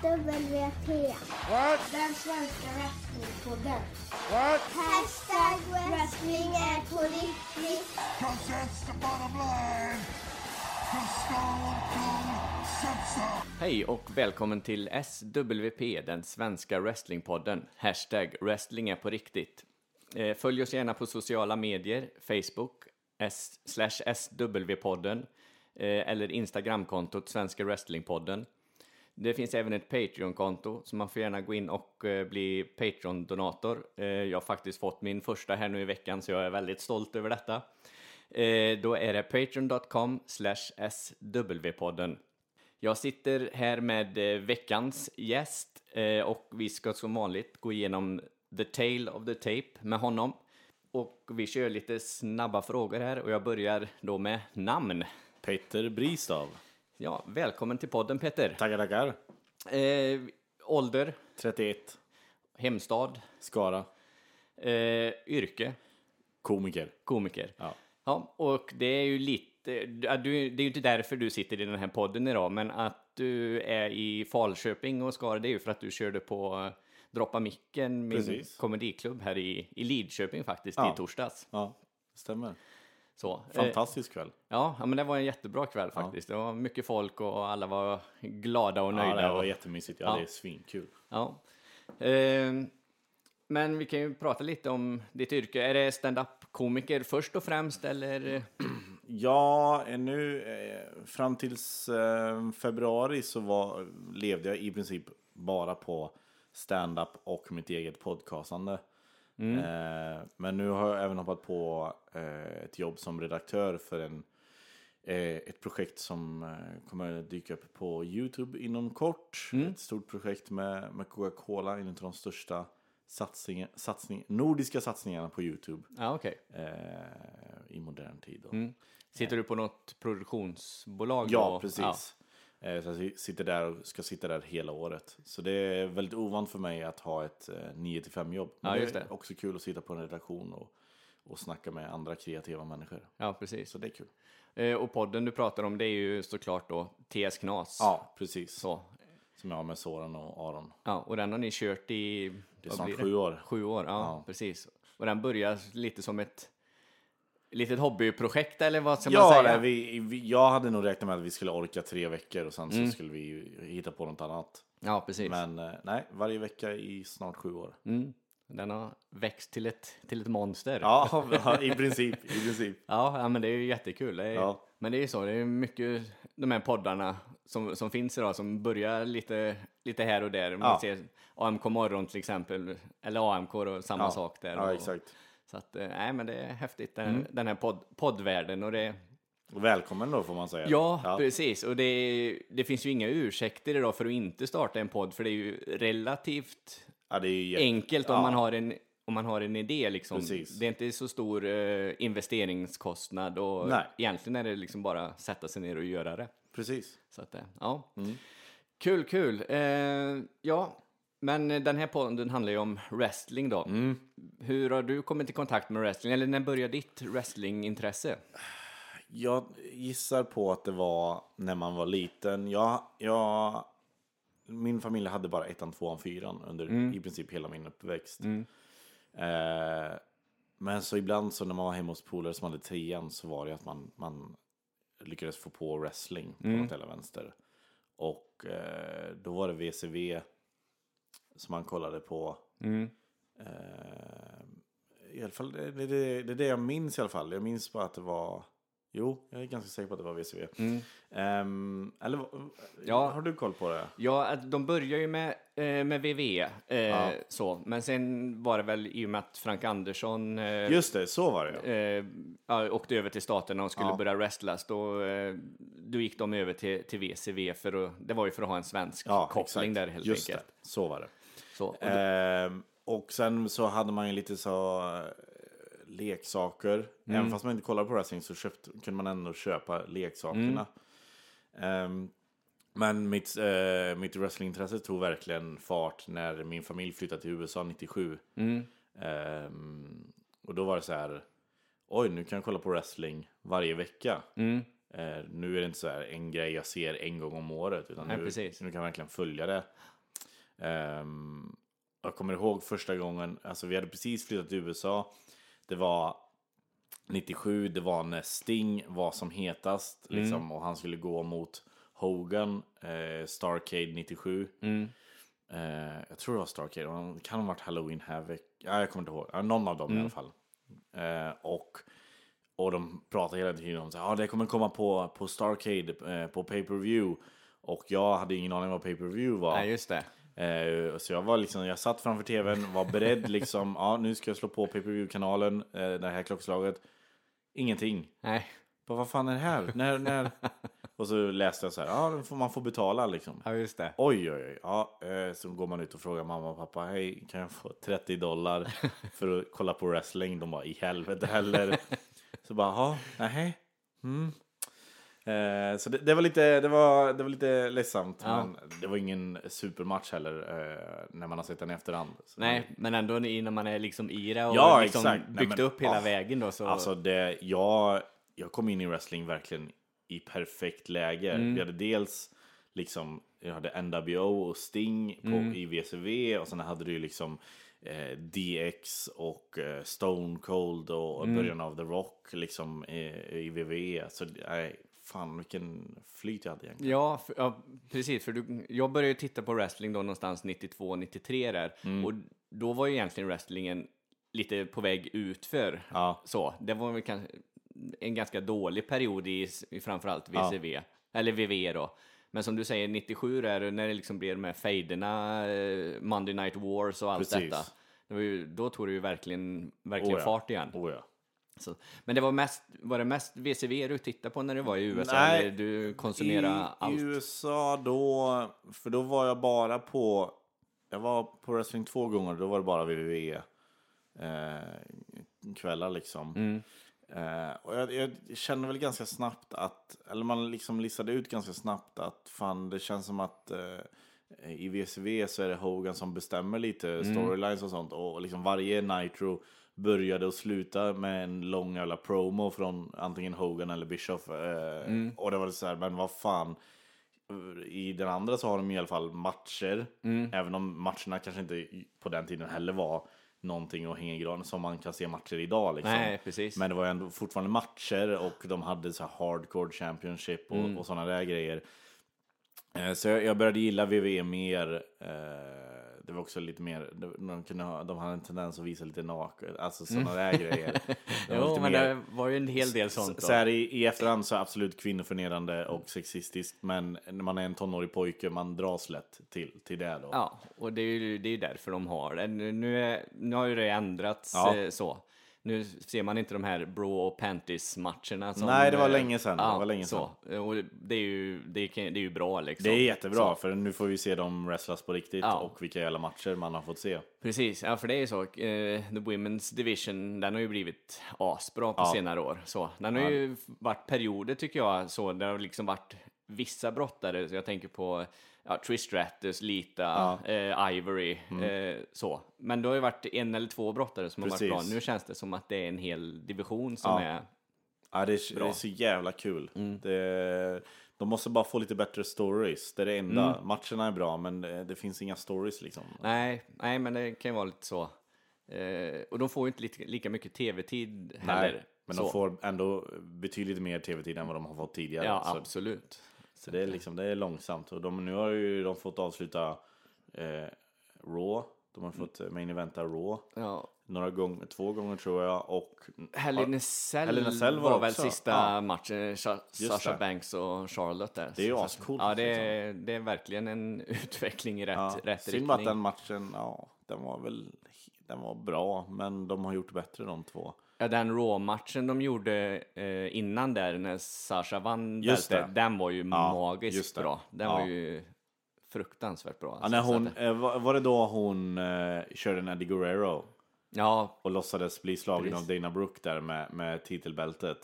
SWP. What? Den svenska wrestlingpodden. What? Hashtag wrestling är på riktigt. Cause that's the bottom line. Hej och välkommen till SWP, den svenska wrestlingpodden. Hashtag wrestling är på riktigt. Eh, Följ oss gärna på sociala medier, Facebook, slash SW-podden eh, eller Instagramkontot Svenska Wrestlingpodden. Det finns även ett Patreon-konto, så man får gärna gå in och eh, bli Patreon-donator. Eh, jag har faktiskt fått min första här nu i veckan, så jag är väldigt stolt över detta. Eh, då är det patreon.com swpodden. Jag sitter här med veckans gäst och vi ska som vanligt gå igenom the tale of the tape med honom. Och vi kör lite snabba frågor här och jag börjar då med namn. Peter Bristav. Ja, välkommen till podden Peter. Tackar, tackar. Eh, ålder, 31. hemstad, Skara. eh, yrke, Komiker. komiker. Ja. Ja, och det är ju lite, du, det är ju inte därför du sitter i den här podden idag, men att du är i Falköping och Skara, det är ju för att du körde på Droppa Micken, min Precis. komediklubb här i, i Lidköping faktiskt, Ja. i torsdags. Ja, stämmer. Så, eh, Fantastisk kväll. ja, ja, men det var en jättebra kväll faktiskt. Det var mycket folk och alla var glada och Ja, nöjda. det var jättemysigt. Ja, Ja. det är svinkul. ja. Eh, men vi kan ju prata lite om ditt yrke. Är det stand-up-komiker först och främst, eller? Ja, nu eh, fram tills eh, februari så var, levde jag i princip bara på stand-up och mitt eget podcastande. Eh, men nu har jag även hoppat på eh, ett jobb som redaktör för en, eh, ett projekt som eh, kommer att dyka upp på Youtube inom kort. Ett stort projekt med, med Coca-Cola, en av de största satsning, satsning, nordiska satsningarna på Youtube Ja, okej. eh, i modern tid. då. Sitter du på något produktionsbolag? Ja, och- precis. Eh, Så jag sitter där och ska sitta där hela året. Så det är väldigt ovant för mig att ha ett eh, 9-5 jobb. Men Ja, det just är det. också kul att sitta på en redaktion och, och snacka med andra kreativa människor. Ja, precis. Så det är kul. Eh, och podden du pratar om, det är ju såklart då TS Knas. Ja, precis. Så. Som jag har med Soran och Aron. Ja, och den har ni kört i... Det är snart sju år. Sju år, ja, Ja. precis. Och den börjar lite som ett litet hobbyprojekt, eller vad ska man Ja, säga? nej, vi, vi, jag hade nog räknat med att vi skulle orka tre veckor och sen Mm. så skulle vi hitta på något annat. Ja, precis. Men eh, nej, varje vecka i snart sju år. Mm. Den har växt till ett, till ett monster. Ja, i princip. I princip. Ja, ja, men det är ju jättekul. Det är, Ja. Men det är ju så, det är mycket de här poddarna som, som finns idag som börjar lite, lite här och där. Man Ja. ser AMK morgon till exempel, eller AMK och samma Ja. sak där. Ja, och, exakt. Så att, eh, nej men det är häftigt, den, Mm. den här podd, poddvärlden och det, Och välkommen då får man säga. ja, precis, och det, det finns ju inga ursäkter idag för att inte starta en podd, för det är ju relativt Ja, är ju enkelt om ja. man har en om man har en idé liksom. Precis. Det är inte så stor eh, investeringskostnad och Nej. egentligen är det liksom bara sätta sig ner och göra det. Precis. Så att, eh, ja. Mm. Kul, kul. Eh, ja, men den här podden handlar ju om wrestling då. Mm. Hur har du kommit i kontakt med wrestling? Eller när började ditt wrestlingintresse? Jag gissar på att det var när man var liten. Jag, jag, min familj hade bara ettan, tvåan, fyran under i princip hela min uppväxt. Eh, men så ibland så när man var hemma hos polare som hade trean så var det att man, man lyckades få på wrestling på något eller vänster. Och eh, då var det VCV som man kollade på. Eh, I alla fall, det, det, det, är det jag minns i alla fall. Jag minns bara att det var... Jo, jag är ganska säker på att det var VCV. Ehm, eller Ja. har du koll på det? Ja, de börjar ju med, eh, med VV, eh, Ja. så. Men sen var det väl i och med att Frank Andersson eh, Just det, så var det ja. eh, åkte över till staterna och skulle Ja. börja wrestlas, då, eh, då gick de över till, till VCV, för att, det var ju för att ha en svensk koppling exakt. där helt Just enkelt. Det, så var det. Så, och Ehm, och sen så hade man ju lite så eh, leksaker. Mm. Även fast man inte kollade på wrestling så köpt, kunde man ändå köpa leksakerna. Mm. Ehm, men mitt, uh, mitt wrestlingintresse tog verkligen fart när min familj flyttade till USA 97. Mm. Ehm, och då var det så här, oj nu kan jag kolla på wrestling varje vecka. mm, Eh, nu är det inte så här en grej jag ser en gång om året, utan Nej, nu, nu kan jag verkligen följa det. Ehm, jag kommer ihåg första gången, alltså vi hade precis flyttat till USA. Det var 97, det var när Sting var som hetast, liksom, och han skulle gå mot Hogan, eh, Starcade 97. Eh, jag tror det var Starcade, det kan ha varit Halloween Havoc. Ja, jag kommer inte ihåg. Någon av dem i alla fall. Eh, och, och de pratar hela tiden om att ah, det kommer komma på, på Starcade eh, på pay-per-view. Och jag hade ingen aning vad pay-per-view var. Nej, just det. Eh, så jag var liksom, jag satt framför tvn, var beredd liksom, ja nu ska jag slå på pay-per-view-kanalen, eh, det här klockslaget. Ingenting. Nej, Bara, vad fan är det här? När, när? Och så läste jag så här, ja man får betala liksom. ja just det. Oj, oj, oj. Ja, eh, så går man ut och frågar mamma och pappa, hej, kan jag få 30 dollar för att kolla på wrestling? De bara, i helvete heller. Så bara, ja, nej. Mm. Eh, så det, det, var lite, det, var, det var lite ledsamt, Ja. men det var ingen supermatch heller eh, när man har sett den i efterhand. Så Nej, men ändå när man är liksom i det och Ja, liksom exakt. Nej, byggt men, upp hela ah, vägen då så... Alltså det, jag, jag kom in i wrestling verkligen i perfekt läge. Mm. Vi hade dels liksom, jag hade NWO och Sting på, Mm. i WCW och sen hade du liksom eh, DX och eh, Stone Cold och, och Mm. början av The Rock liksom eh, i WWE. Så nej, fan vilken flyt jag hade egentligen. Ja, för, ja, precis. För du, jag började ju titta på wrestling då någonstans 92, 93 där. Mm. Och då var ju egentligen wrestlingen lite på väg utför. Ja. Så, det var väl kanske en ganska dålig period i, i framförallt VCV, eller VV då. Men som du säger, 97 där, när det liksom blev de här fejderna, eh, Monday Night Wars och allt Precis. detta. Det var ju, då tog det ju verkligen, verkligen Oh ja. fart igen. Oh, ja. Så, men det var, mest, var det mest VCV du tittade på när du var i USA? Nej, eller du konsumerade I, allt? I USA då, för då var jag bara på, jag var på wrestling två gånger, då var det bara WWE eh, kvällar liksom. Mm. Eh, och jag, jag kände väl ganska snabbt att, eller man liksom listade ut ganska snabbt att fan det känns som att eh, i VCV så är det Hogan som bestämmer lite Mm. storylines och sånt och liksom varje Nitro började och sluta med en lång jävla promo från antingen Hogan eller Bischoff. Eh, Mm. Och det var så här, men vad fan. I den andra så har de i alla fall matcher. Mm. Även om matcherna kanske inte på den tiden heller var någonting att hänga i granen som man kan se matcher idag. Liksom. Nej, precis. Men det var ändå fortfarande matcher och de hade så här hardcore championship och, Mm. och sådana där grejer. Eh, Så jag, jag började gilla WWE mer. eh, Det var också lite mer, de, de, kunde ha, de hade en tendens att visa lite naket, alltså sådana där grejer. Jo, men mer- det var ju en hel del sånt så, så här, i, I efterhand så absolut kvinnoförnedrande och sexistiskt, men när man är en tonårig pojke, man dras lätt till, till det då. Ja, och det är ju det är därför de har det. Nu, nu, är, nu har ju det ändrats Ja. eh, så. Nu ser man inte de här bro och panties-matcherna. som, Nej, det var eh, länge sedan. Det Ja, var länge så. Och det är ju, det är, det är ju bra liksom. Det är jättebra, Så. för nu får vi se dem wrestlas på riktigt Ja. och vilka jävla matcher man har fått se. Precis, ja för det är ju så. Eh, the Women's Division, den har ju blivit asbra på Ja. senare år. Så, den har ju varit perioder tycker jag, så det har liksom varit vissa brottare, så jag tänker på ja, Trish Stratus, Lita, eh, Ivory, Mm. eh, så. Men det har ju varit en eller två brottare som har varit Precis. bra. Nu känns det som att det är en hel division som Ja. är... Ja, det, är, det Bra. är så jävla kul. Mm. Det, de måste bara få lite bättre stories. Det är det enda. Mm. Matcherna är bra, men det, det finns inga stories liksom. Nej, nej, men det kan ju vara lite så. Eh, och de får ju inte lika, lika mycket tv-tid heller. Nej, men så. de får ändå betydligt mer tv-tid än vad de har fått tidigare. Ja, så absolut. Så det, är liksom, det är långsamt. Och de, nu har ju de fått avsluta eh, Raw. De har fått eh, main eventa Raw. Ja, Några gånger, två gånger tror jag. Och Hell in a Cell, var, var väl sista ja. matchen, Just Sasha. Banks och Charlotte där. Det är ju ascoolt, Ja, det är, det är verkligen en utveckling i rätt, ja, rätt synd bara att riktning. den matchen, ja, den var väl den var bra. Men de har gjort bättre de två. Ja, den Raw-matchen de gjorde eh, innan där när Sasha vann Just bältet, den var ju magiskt bra. Den var ju fruktansvärt bra. Alltså. när hon, att- eh, var, det då hon eh, körde Eddie Guerrero? ja, Och låtsades bli slagen Precis. av Dana Brooke där med, med titelbältet.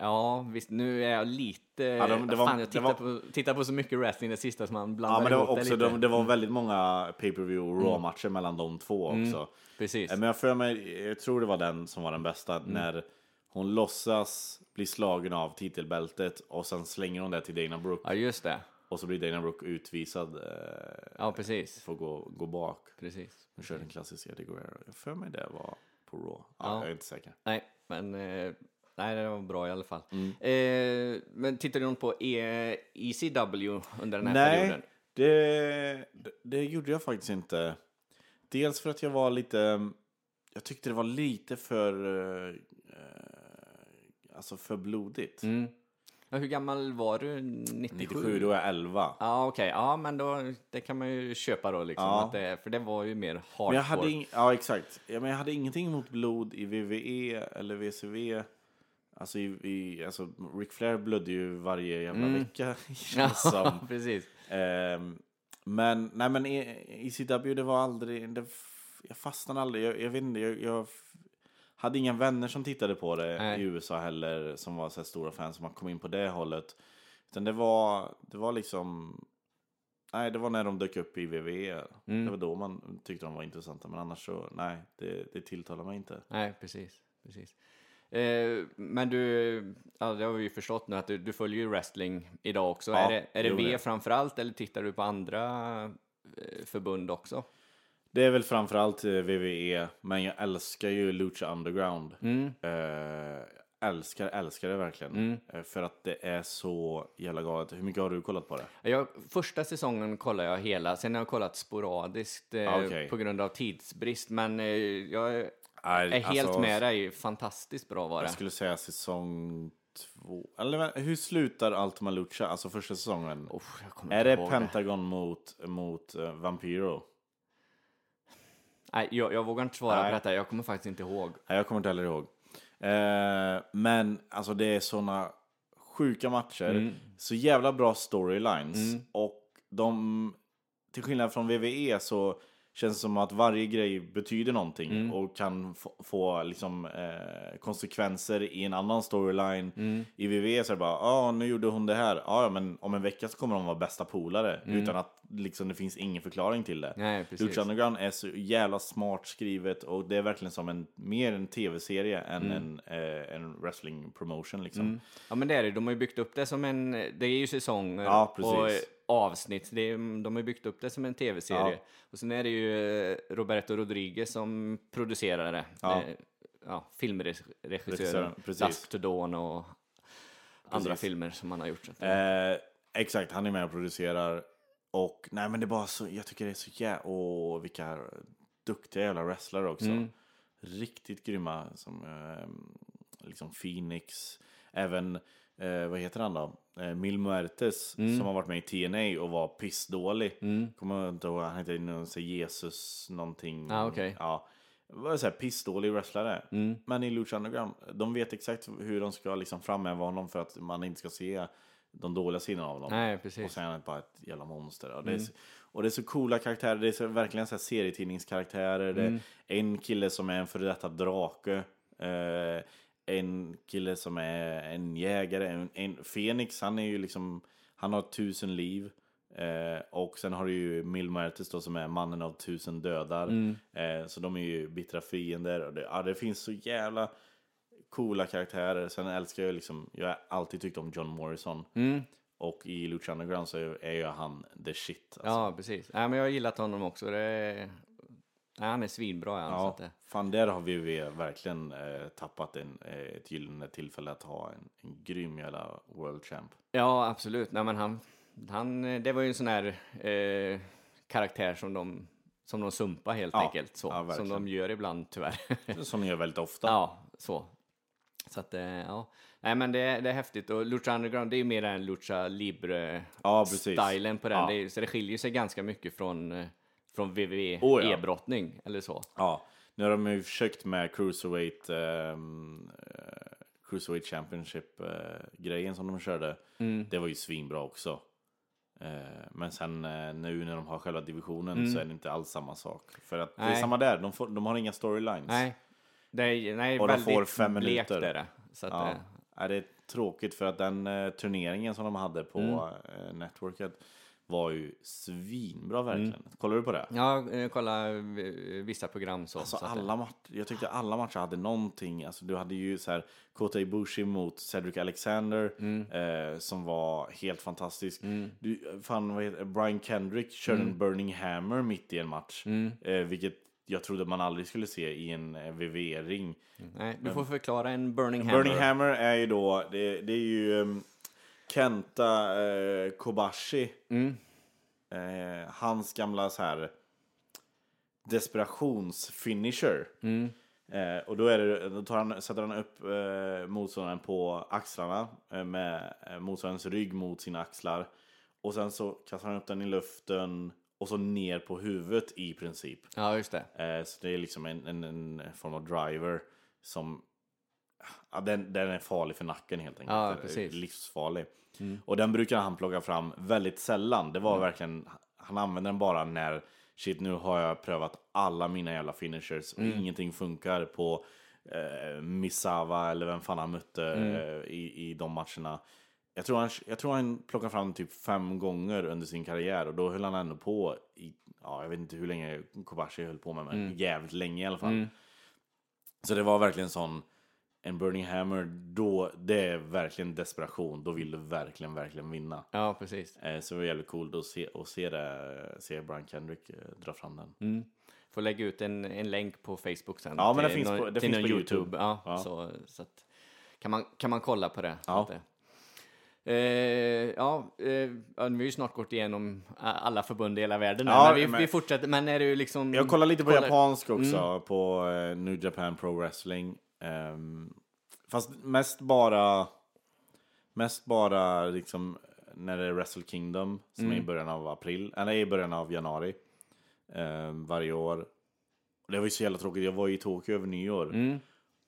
Ja, visst, nu är jag lite... Ja, de- det var- fan, jag tittar, var- på, tittar på så mycket wrestling det sista som man blandar Ja men det var också, det de, det var väldigt många pay-per-view och Raw-matcher mellan de två också. Precis. Eh, Men jag för mig, jag tror det var den som var den bästa Mm. när hon låtsas bli slagen av titelbältet och sen slänger hon det till Dana Brooke. Ja, just det. Och så blir Dana Brooke utvisad eh, Ja, precis. att gå, gå bak. Precis. Hon körde en klassisk Eddie Guerrero. Jag för mig det var på Raw. Ja, Ja. Jag är inte säker. Nej, men eh, nej, det var bra i alla fall. Mm. Eh, men tittade du på e ECW under den här Nej, perioden? det, det, gjorde jag faktiskt inte. Dels för att jag var lite... Jag tyckte det var lite för... eh, alltså för blodigt. Mm. Ja, hur gammal var du? 97? 97, då är jag 11. Ja, okej. Ja, men då, det kan man ju köpa då liksom. Ja. Att det, för det var ju mer hardcore. Men jag hade, ja, exakt. Ja, men jag hade ingenting emot blod i VVE eller VCV. Alltså, i, i, alltså Ric Flair blödde ju varje jävla vecka, känns Ja, som. precis. Ehm, men, nej men i, i CW det var aldrig, det, jag fastnade aldrig, jag, jag vet inte, jag, jag hade inga vänner som tittade på det Nej. i USA heller, som var så här stora fans, som man kom in på det hållet. Utan det var, det var liksom, nej det var när de dök upp i WWE, Mm. det var då man tyckte de var intressanta, men annars så, nej, det, det tilltalar mig inte. Nej, precis. precis. Eh, men du, ja, det har vi ju förstått nu att du, du följer ju wrestling idag också. Ja, är det, är det jo, V det. framför allt eller tittar du på andra eh, förbund också? Det är väl framförallt eh, WWE, men jag älskar ju Lucha Underground. Mm. Eh, älskar, älskar det verkligen. Eh, för att det är så jävla galet. Hur mycket har du kollat på det? Jag, första säsongen kollar jag hela, sen har jag kollat sporadiskt eh, Ah, på grund av tidsbrist. Men jag är Nej, helt alltså, med dig, fantastiskt bra var det. Jag skulle säga säsong två. Eller hur slutar Ultima Lucha, alltså första säsongen? Kommer är det Pentagon mot, mot eh, Vampiro? Nej, jag, jag vågar inte svara Nej. på detta, jag kommer faktiskt inte ihåg. Nej, jag kommer inte heller ihåg. Eh, men alltså det är såna sjuka matcher. Mm. Så jävla bra storylines. Och de, till skillnad från WWE så känns som att varje grej betyder någonting Mm. och kan få, liksom, eh, konsekvenser i en annan storyline. Mm. I WWE så är det bara, ja nu gjorde hon det här, ja ja, men om en vecka så kommer de vara bästa polare. Utan att liksom, det finns ingen förklaring till det. Mm. Nej. Lucha Underground är så jävla smart skrivet och det är verkligen som en, mer en tv-serie än en, eh, en wrestling promotion liksom. Mm. Ja men det är det, de har ju byggt upp det som en, det är ju säsonger Ja, precis. och avsnitt, det är, de har byggt upp det som en tv-serie. Ja. Och sen är det ju eh, Roberto Rodriguez som producerar det. Ja. Ja filmregissören. Dusk to Dawn och andra Precis. filmer som han har gjort. Eh, exakt, han är med och producerar. Och nej men det är bara så, jag tycker det är så jävla, åh vilka duktiga jävla wrestlare också. Mm. Riktigt grymma som eh, liksom Phoenix, även, eh, vad heter han då? Eh, Mil Muertes Mm. som har varit med i TNA och var pissdålig. Kommer jag inte ihåg, han heter någon Jesus någonting. Ah, okej. Ja. Var så här pissdålig wrestlare. Mm. Men i Lucha Underground, de vet exakt hur de ska liksom framhäva honom för att man inte ska se de dåliga sidorna av honom. Nej, precis. Och sen är han bara ett jävla monster. Och det, är så, och det är så coola karaktärer, det är så, verkligen så här serietidningskaraktärer. Det är en kille som är en före detta drake. Eh, en kille som är en jägare. En, en Fenix, han är ju liksom, han har tusen liv. Eh, och sen har du ju Mil Muertes då som är mannen av tusen dödar. Eh, så de är ju bittra fiender. Och det, ja, det finns så jävla coola karaktärer. Sen älskar jag liksom, jag har alltid tyckt om John Morrison. Mm. Och i Lucha Underground så är ju han the shit. Alltså. Ja, precis. Nej, men jag har gillat honom också. Det nej, han är svinbra. Ja. Så Ja, det, fan där har vi verkligen eh, tappat en, eh, ett gyllene tillfälle att ha en, en grym jävla world champ. ja, absolut. Nej, men han, han, det var ju en sån här eh, karaktär som de, som de sumpar helt Ja, enkelt. Så, ja, som de gör ibland tyvärr. Som ni gör väldigt ofta. ja, så. Så att, eh, ja. Nej, men det, det är häftigt. Och Lucha Underground, det är ju mer en Lucha Ja. Libre-stilen på den. Ja. Det så det skiljer sig ganska mycket från, eh, från WWE Oh, ja. eller så. Ja, nu har de ju försökt med Cruiserweight, ehm, eh, Cruiserweight Championship-grejen som de körde. Mm. Det var ju svinbra också. Eh, men sen eh, nu när de har själva divisionen så är det inte alls samma sak. För att det är Mm. Nej. samma där, de, får, de har inga storylines. Nej, det är, nej Och de får fem minuter. är det. Så Ja. eh, Ja, det är tråkigt för att den eh, turneringen som de hade på Mm. eh, Networket var ju svinbra verkligen. Mm. Kollar du på det? Ja, eh, kolla eh, vissa program så. Alltså så alla matcher, jag tyckte alla matcher hade någonting. Alltså du hade ju så här Kota Ibushi mot Cedric Alexander Mm. eh, som var helt fantastisk. Du, fan, vad heter, Brian Kendrick körde Mm. en Burning Hammer mitt i en match. Eh, vilket jag trodde man aldrig skulle se i en eh, VV-ring. Nej, du får förklara en Burning Hammer. Burning Hammer är ju då, det, det är ju um, Kenta eh, Kobashi. Mm. Eh, hans gamla så här desperationsfinisher. Mm. Eh, och då, är det, då tar han, sätter han upp eh, motståndaren på axlarna eh, med eh, motståndarens rygg mot sina axlar. Och sen så kastar han upp den i luften och så ner på huvudet i princip. Ja, just det. Eh, så det är liksom en, en, en form av driver som ja, den, den är farlig för nacken helt enkelt. Ja, är precis. Livsfarlig. Och den brukar han plocka fram väldigt sällan. Det var Mm. verkligen, han använder den bara när shit nu har jag prövat alla mina jävla finishers och Mm. ingenting funkar på eh, Misawa eller vem fan han mötte Mm. eh, i, i de matcherna. Jag tror, han, jag tror han plockade fram typ fem gånger under sin karriär och då höll han ändå på i, ja jag vet inte hur länge Kobashi höll på med, men Mm. jävligt länge i alla fall. Så det var verkligen sån, en Burning Hammer, då, det är verkligen desperation. Då vill du verkligen, verkligen vinna. Ja, precis. Eh, så det var jävligt coolt att se, att se, det, se Brian Kendrick eh, dra fram den. Får lägga ut en, en länk på Facebook sen. Ja, men det finns någon- på- det finns på YouTube. Ja, Ja. Så, så att, kan, man, kan man kolla på det. Ja. det- Eh, ja, eh, vi har ju snart gått igenom alla förbund i hela världen. Ja, men vi, men- vi fortsätter. Men är ju liksom... Jag kollar lite på kollar- japansk också, på eh, New Japan Pro Wrestling. Ehm, fast mest bara, mest bara liksom när det är Wrestle Kingdom som är i början av april, eller i början av januari ehm, varje år. Det var ju så jävla tråkigt, jag var i Tokyo över nyår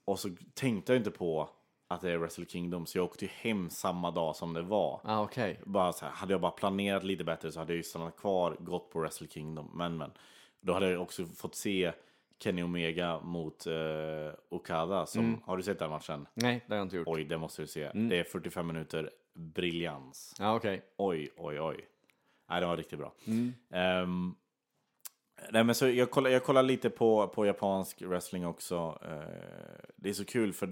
och så tänkte jag inte på att det är Wrestle Kingdom så jag åkte ju hem samma dag som det var. Ah, okej. Bara så här, hade jag bara planerat lite bättre så hade jag ju stannat kvar, gått på Wrestle Kingdom. Men men, då hade jag också fått se Kenny Omega mot eh, Okada. Som, Har du sett den matchen? Nej, det har jag inte gjort. Oj, det måste du se. Det är 45 minuter briljans. Ja, okej. Oj, oj, oj. Nej, det var riktigt bra. Ehm, nej, men så jag, kollar, jag kollar lite på, på japansk wrestling också. Eh, det är så kul för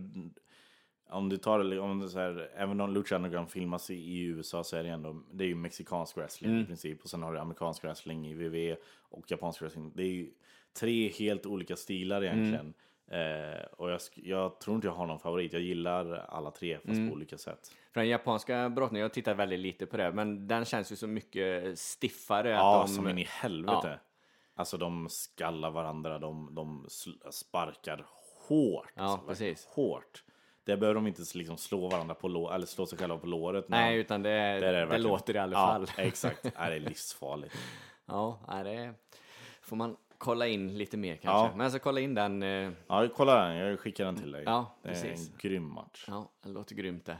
om du tar om det så här, även om Lucha Underground filmas i, i USA så är det ändå, det är ju mexikansk wrestling i princip. Och sen har du amerikansk wrestling i WWE och japansk wrestling. Det är ju tre helt olika stilar egentligen. Eh, och jag, jag tror inte jag har någon favorit. Jag gillar alla tre fast på olika sätt. För den japanska brottningen, jag tittar väldigt lite på det, men den känns ju så mycket stiffare. Ja, att de, som in i helvete. Ja. Alltså de skallar varandra, de, de sparkar hårt. Ja, alltså, precis. Hårt. Det behöver de inte liksom slå varandra på lå- eller slå sig själva på låret. Nej, utan det, är det, verkligen. låter i alla ja, fall. exakt. Nej, det är livsfarligt. Ja, det får man kolla in lite mer kanske. Ja. Men jag ska kolla in den. eh, Ja, kolla den. Jag skickar den till dig. Ja, det är precis. en grym match. Ja, det låter grymt det.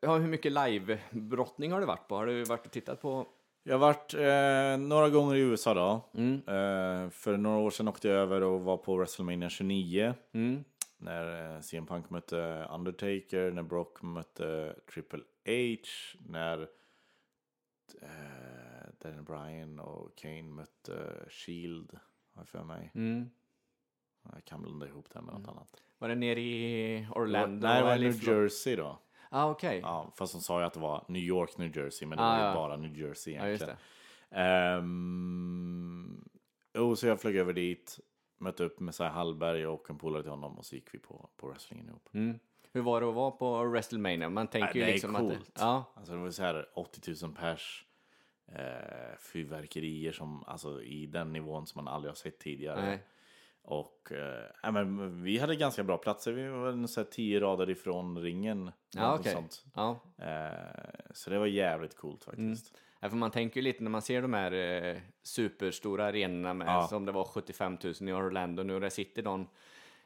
Ja, hur mycket live-brottning har du varit på? Har du varit och tittat på? Jag har varit eh, några gånger i USA då. Mm. Eh, för några år sedan åkte jag över och var på WrestleMania 29. Mm. När eh, CM Punk mötte Undertaker, när Brock mötte Triple H, när eh, Daniel Bryan och Kane mötte Shield, har för mig. Mm. Jag kan blanda ihop det med något annat. Var det nere i Orlando? Nej, det var i New Jersey då. Ah, okej. Ja, fast de sa ju att det var New York, New Jersey, men det Ah, var ju ja. bara New Jersey Ja, egentligen. det. Ehm, jo, så jag flög över dit, mötte upp med Messiah Hallberg och en polare till honom och så gick vi på, på wrestlingen ihop. Mm. Hur var det att vara på WrestleMania? Man tänker Nej, ju det är liksom att coolt. det, ja, Alltså det var så här 80 000 pers, eh, fyrverkerier som, alltså i den nivån som man aldrig har sett tidigare. Nej. Och eh, men vi hade ganska bra platser, vi var en så här tio rader ifrån ringen. ja okej. sånt. Ja. Eh, så det var jävligt coolt faktiskt. Ja, för man tänker ju lite när man ser de här eh, superstora arenorna med, Ja. som det var 75 000 i Orlando nu och där sitter någon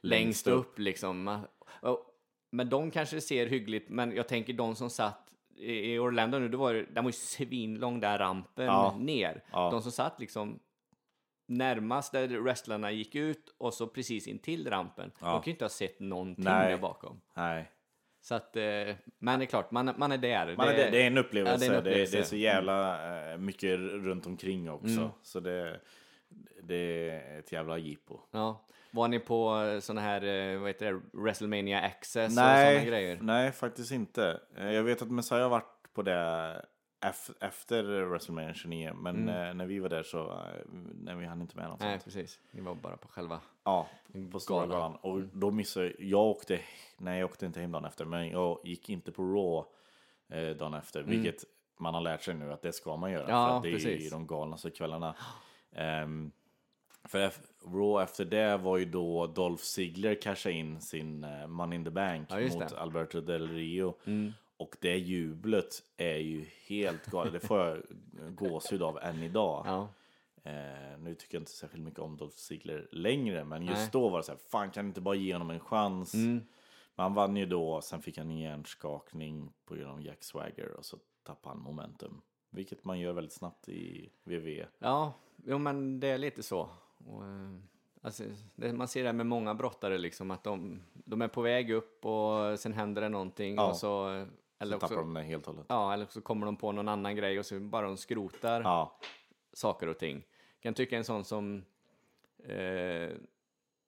längst upp liksom. Och, men de kanske ser hyggligt, men jag tänker de som satt i Orlando nu, det var, ju- den var ju svinlång där rampen Ja. ner. Ja. De som satt liksom närmast där wrestlarna gick ut och så precis intill rampen. Ja. De kan ju inte ha sett någonting Nej. där bakom. Nej. Så att, eh, men det är klart, man, man är där. Man är, det, det är en upplevelse. Ja, det är en Det, det, är upplevelse. så jävla eh, mycket runt omkring också. Mm. Så det, det är ett jävla jippo. Ja. Var ni på eh, såna här, eh, vad heter det, WrestleMania Access och Nej, såna grejer? nej, faktiskt inte. Eh, Jag vet att Messiah har varit på det ef- efter WrestleMania 29, men Mm. när vi var där så nej, vi hann inte med något Nej, sånt. precis. Ni var bara på själva... Ja, på Stora Galan. Och då missade jag, jag åkte, nej jag åkte inte hem dagen efter, men jag gick inte på Raw eh, dagen efter, vilket man har lärt sig nu att det ska man göra. Mm. Ja, för att det är precis. ju de galnaste kvällarna. Ehm, för Raw efter det var ju då Dolph Ziggler cashade in sin eh, Money in the Bank Ja, mot det. Alberto Del Rio. Och det jublet är ju helt galet. Det får jag gåshud av än idag. Ja. Eh, nu tycker jag inte särskilt mycket om Dolph Ziggler längre, men just Nej. då var det så här, fan kan inte bara ge honom en chans? Mm. Men han vann ju då, sen fick han en hjärnskakning på grund av Jack Swagger och så tappade han momentum. Vilket man gör väldigt snabbt i WWE. Ja, jo men det är lite så. Och, eh, alltså, det, man ser det med många brottare liksom att de, de är på väg upp och sen händer det någonting Ja. och så... eh, Eller Så tappar också, de det helt och hållet. ja, eller så kommer de på någon annan grej och så bara de skrotar Ja, saker och ting. Jag kan tycka en sån som eh,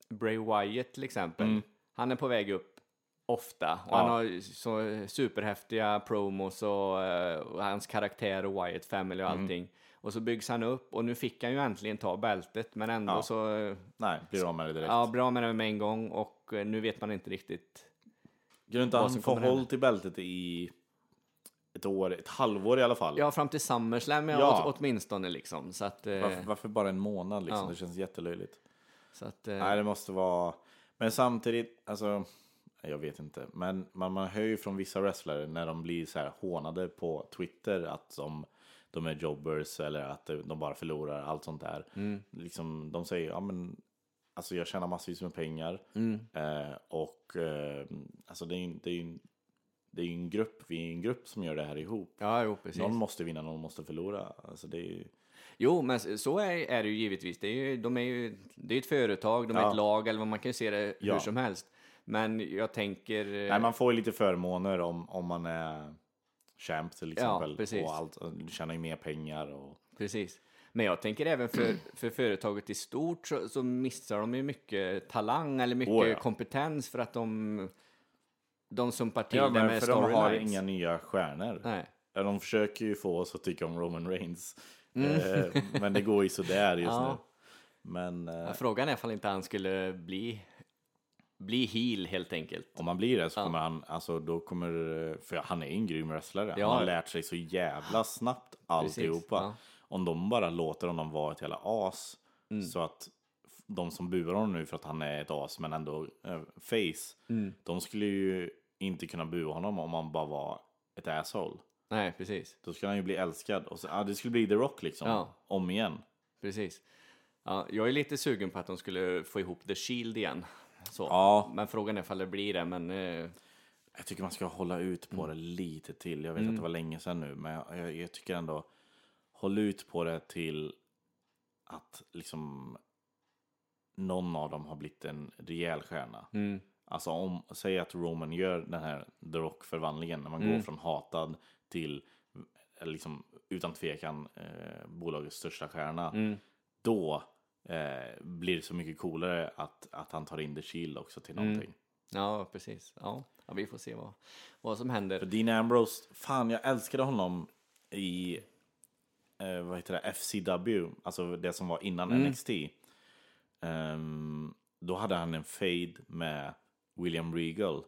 Bray Wyatt till exempel. Han är på väg upp ofta och Ja. han har så superhäftiga promos och, eh, och hans karaktär och Wyatt Family och allting. Och så byggs han upp och nu fick han ju äntligen ta bältet men ändå Ja. så eh, nej, blir av med det direkt. ja, bra med det med en gång och eh, nu vet man inte riktigt. Kan inte han få håll till bältet i ett år, ett halvår i alla fall? Ja, fram till SummerSlam ja. Ja. åt, åtminstone liksom. Så att, eh, Varför, varför bara en månad liksom? Ja. Det känns jättelöjligt. så att eh, Nej, det måste vara... Men samtidigt, alltså... Jag vet inte. Men man, man hör ju från vissa wrestlare när de blir så här hånade på Twitter att de, de är jobbers eller att de bara förlorar, allt sånt där. Liksom, de säger, ja men... Alltså jag tjänar massvis med pengar. Eh, och eh, alltså det är det är en, det är en grupp, vi är en grupp som gör det här ihop. ja, jo, precis. Någon måste vinna, någon måste förlora. Alltså det är. Jo, men så är, är det ju givetvis. Det är ju, de är ju, det är ett företag, de är Ja. ett lag, eller vad man kan se det hur Ja. som helst. Men jag tänker... eh, Nej, man får ju lite förmåner om, om man är champ till exempel. precis. Och allt, du tjänar ju mer pengar. Och... Precis. Men jag tänker även för, för företaget i stort så, så missar de ju mycket talang eller mycket Åh, ja. kompetens för att de, de sumpar till Ja, det med för de har inga nya stjärnor. Nej. Ja, De försöker ju få oss att tycka om Roman Reigns. Eh, men det går ju sådär just Mm. Ja. nu. Men eh, Ja, Frågan är ifall inte han skulle bli, bli heel helt enkelt. om man blir det så kommer han, alltså då kommer, för han är en grym wrestlare. Ja. Han har lärt sig så jävla snabbt alltihopa. ja. Om de bara låter honom vara ett jävla as. Mm. Så att de som buar honom nu för att han är ett as men ändå eh, face. Mm. De skulle ju inte kunna bua honom om han bara var ett asshole. Nej, precis. Då skulle han ju bli älskad. Och så, ja, det skulle bli The Rock liksom. Ja. Om igen. Precis. Ja, jag är lite sugen på att de skulle få ihop The Shield igen. Så. Ja. Men frågan är ifall det blir det, men eh, Jag tycker man ska hålla ut på det lite till. Jag vet att det var länge sedan nu, men jag, jag, jag tycker ändå håll ut på det till att liksom någon av dem har blivit en rejäl stjärna. Alltså om, säg att Roman gör den här The Rock-förvandlingen när man går från hatad till eh, liksom utan tvekan eh, bolagets största stjärna. Då eh, blir det så mycket coolare att, att han tar in The Shield också till någonting. ja, precis. Ja, ja vi får se vad, vad som händer. För Dean Ambrose, fan jag älskade honom i eh, vad heter det, FCW, alltså det som var innan NXT. Ehm, då hade han en fade med William Regal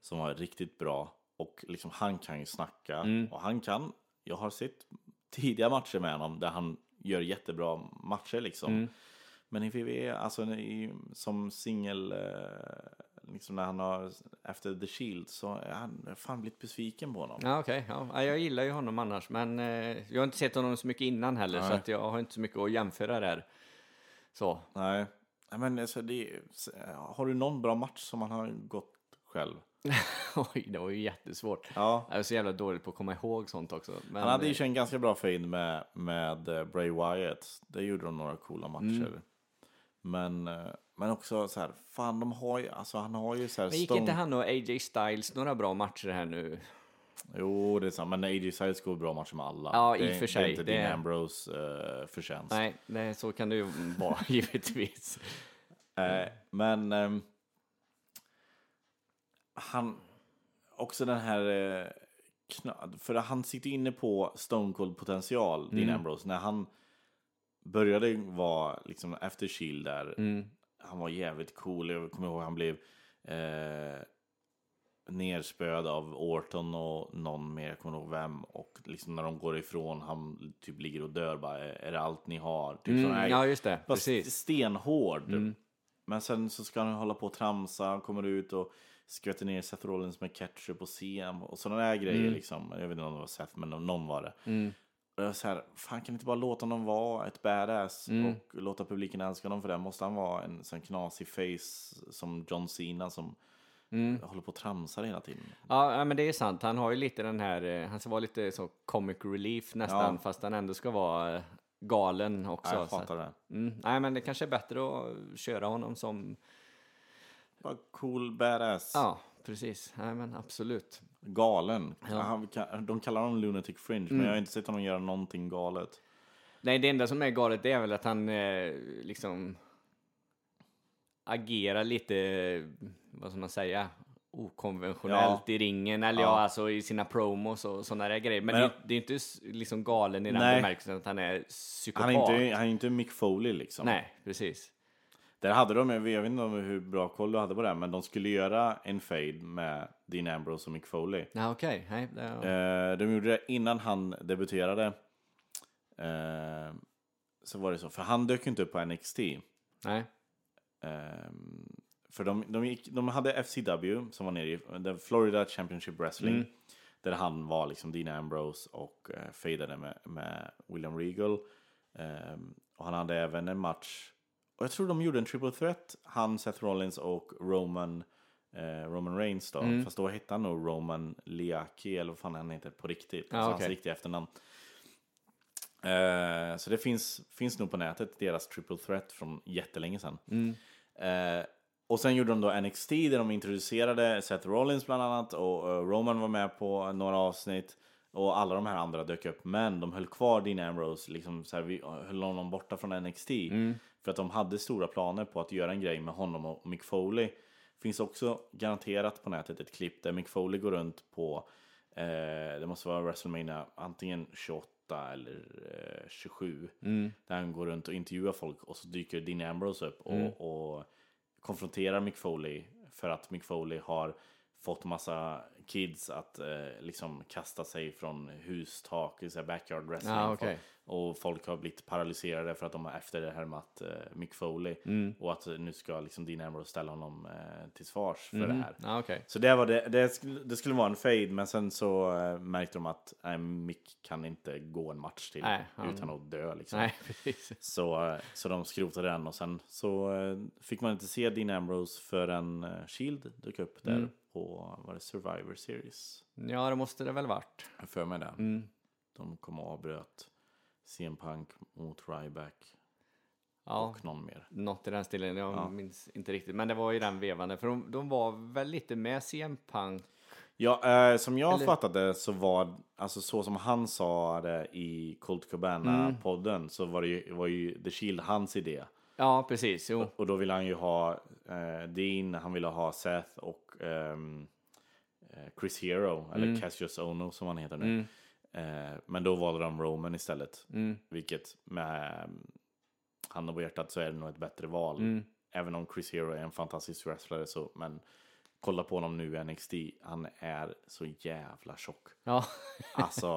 som var riktigt bra. Och liksom han kan ju snacka och han kan, jag har sett tidiga matcher med honom där han gör jättebra matcher liksom. Men i WWE, alltså i, som singel, eh, liksom när han har, efter The Shield, så är han fan blivit besviken på honom. Ja, okej. Ja. Ja, jag gillar ju honom annars, men eh, jag har inte sett honom så mycket innan heller, så Nej. att jag har inte så mycket att jämföra där. Så. Nej, men alltså det, har du någon bra match som han har gått själv? Oj, det var ju jättesvårt. Ja. Jag är så jävla dålig på att komma ihåg sånt också. Men, Han hade ju en ganska bra fade med, med Bray Wyatt. Det gjorde de några coola matcher. Men, eh, men också så här, fan de har ju, alltså han har ju så här Men gick Stone- inte han och AJ Styles några bra matcher här nu? Jo, det är sant, men AJ Styles går bra matcher med alla. Ja, i det, och för Det sig, är inte det- Dean Ambrose uh, förtjänst. Nej, nej, så kan det ju vara givetvis. Eh, men ehm, han, också den här, kna- för han sitter inne på Stone Cold potential, Dean Ambrose, när han började vara liksom efter Shield där. Han var jävligt cool, jag kommer ihåg han blev eh, nerspöad av Orton och någon mer, jag kommer ihåg vem. Och liksom när de går ifrån, han typ ligger och dör bara, är det allt ni har? Typ Mm, ja, just det. bara Precis. stenhård. Men sen så ska han hålla på och tramsa, han kommer ut och skvätter ner Seth Rollins med ketchup och CM och sådana där grejer liksom. Jag vet inte om det var Seth, men någon var det. Och jag var så här, fan kan ni inte bara låta honom vara ett badass och låta publiken älska honom för det? Måste han vara en sån knasig face som John Cena som håller på och tramsar hela tiden? Ja, men det är sant. Han har ju lite den här, eh, han ska vara lite så comic relief nästan, Ja. fast han ändå ska vara eh, galen också. Ja, jag fattar det. Mm, nej, men det kanske är bättre att köra honom som, Bara cool badass. ja, precis. Nej, men absolut. Galen. Han, kan- de kallar honom Lunatic Fringe, men jag har inte sett honom göra någonting galet. Nej, det enda som är galet är väl att han eh, liksom agerar lite, vad ska man säga, okonventionellt Ja. i ringen, eller ja. Ja. alltså i sina promos och sådana där grejer. Men, Men- det, det är inte liksom galen i den bemärkelsen att han är psykopat. Han är inte, han är inte Mick Foley liksom. Nej, precis. Där hade de, jag vet inte om hur bra koll du hade på det, men de skulle göra en fade med Dean Ambrose och Mick Foley. Ja, okej. Nej, det, Eh, de gjorde det innan han debuterade. Eh, så var det så, för han dök ju inte upp på NXT. nej. Ehm, för de, de, gick, de hade FCW som var nere i the Florida Championship Wrestling. Där han var liksom Dean Ambrose och uh, fejdade med, med William Regal. Ehm, och han hade även en match. Och jag tror de gjorde en triple threat. Han, Seth Rollins och Roman, eh, Roman Reigns då. Fast då hette han nog Roman Liaki eller vad fan han heter på riktigt. Ja, alltså okej. hans riktiga efternamn. Eh, så det finns, finns nog på nätet, deras triple threat från jättelänge sedan. Eh, och sen gjorde de då NXT där de introducerade Seth Rollins bland annat och eh, Roman var med på några avsnitt. Och alla de här andra dök upp, men de höll kvar Dean Ambrose, liksom så här, vi höll honom borta från NXT. För att de hade stora planer på att göra en grej med honom och Mick Foley. Finns också garanterat på nätet ett klipp där Mick Foley går runt på, eh, det måste vara WrestleMania, antingen 28 eller eh, 27. Där han går runt och intervjuar folk och så dyker Dean Ambrose upp och, och konfronterar Mick Foley för att Mick Foley har fått massa kids att eh, liksom kasta sig från hustak, så backyard wrestling. Ja, okej. Och folk har blivit paralyserade för att de har efterhärmat eh, Mick Foley. Mm. Och att nu ska liksom Dean Ambrose ställa honom eh, till svars för Mm. det här. Ja, okej. Så det, var det, det, skulle, det skulle vara en fade, men sen så eh, märkte de att nej, Mick kan inte gå en match till Nej, han- utan att dö. Liksom. Nej. Så, eh, så de skrotade den och sen så eh, fick man inte se Dean Ambrose förrän eh, Shield dök upp där Mm. på var det Survivor Series. Ja, det måste det väl varit. Jag för mig det. Mm. De kom och avbröt CM Punk mot Ryback Ja, och någon mer. något i den stilen. Jag Ja. minns inte riktigt. Men det var i den vevande. För de, de var väl lite med CM Punk. Ja, eh, som jag Eller- fattade så var, alltså så som han sa det i Colt Cabana-podden så var det ju, var ju The Shield hans idé. Ja, precis. Jo. Och då ville han ju ha eh, Dean, han ville ha Seth och ehm, eh, Chris Hero, eller Cassius Ono som han heter nu. Eh, men då valde de Roman istället. Vilket med um, handen på hjärtat så är det nog ett bättre val. Även om Chris Hero är en fantastisk wrestlare så, men kolla på honom nu i NXT, han är så jävla tjock. Ja. Alltså,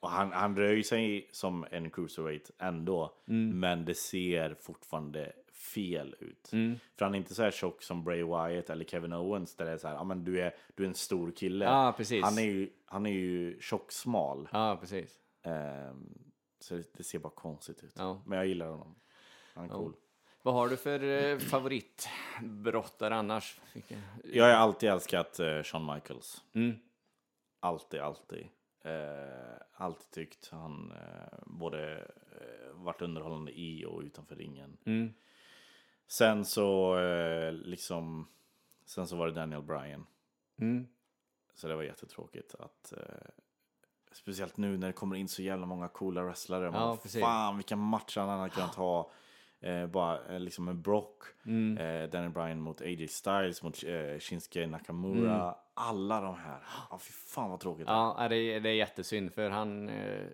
och han, han rör sig som en cruiserweight ändå, men det ser fortfarande fel ut. För han är inte så här tjock som Bray Wyatt eller Kevin Owens där det är så här, ja men du är, du är en stor kille. Ja, precis. Han är ju, han är ju tjock-smal. ja, precis. Ehm, så det, det ser bara konstigt ut. Ja. Men jag gillar honom. Han är cool. Vad har du för eh, favoritbrottare annars? Jag har alltid älskat eh, Shawn Michaels. Mm. Alltid, alltid. Eh, alltid tyckt han eh, både eh, varit underhållande i och utanför ringen. Mm. Sen så eh, liksom, sen så var det Daniel Bryan. Mm. Så det var jättetråkigt att eh, Speciellt nu när det kommer in så jävla många coola wrestlare. Man, precis. fan vilka matcher han hade kunnat ha. Eh, bara eh, liksom med Brock, Mm. eh, Daniel Bryan mot AJ Styles, mot eh, Shinsuke Nakamura. Mm. Alla de här. Ja, fy fan vad tråkigt. Ja, det är, det är jättesynd för han... Eh,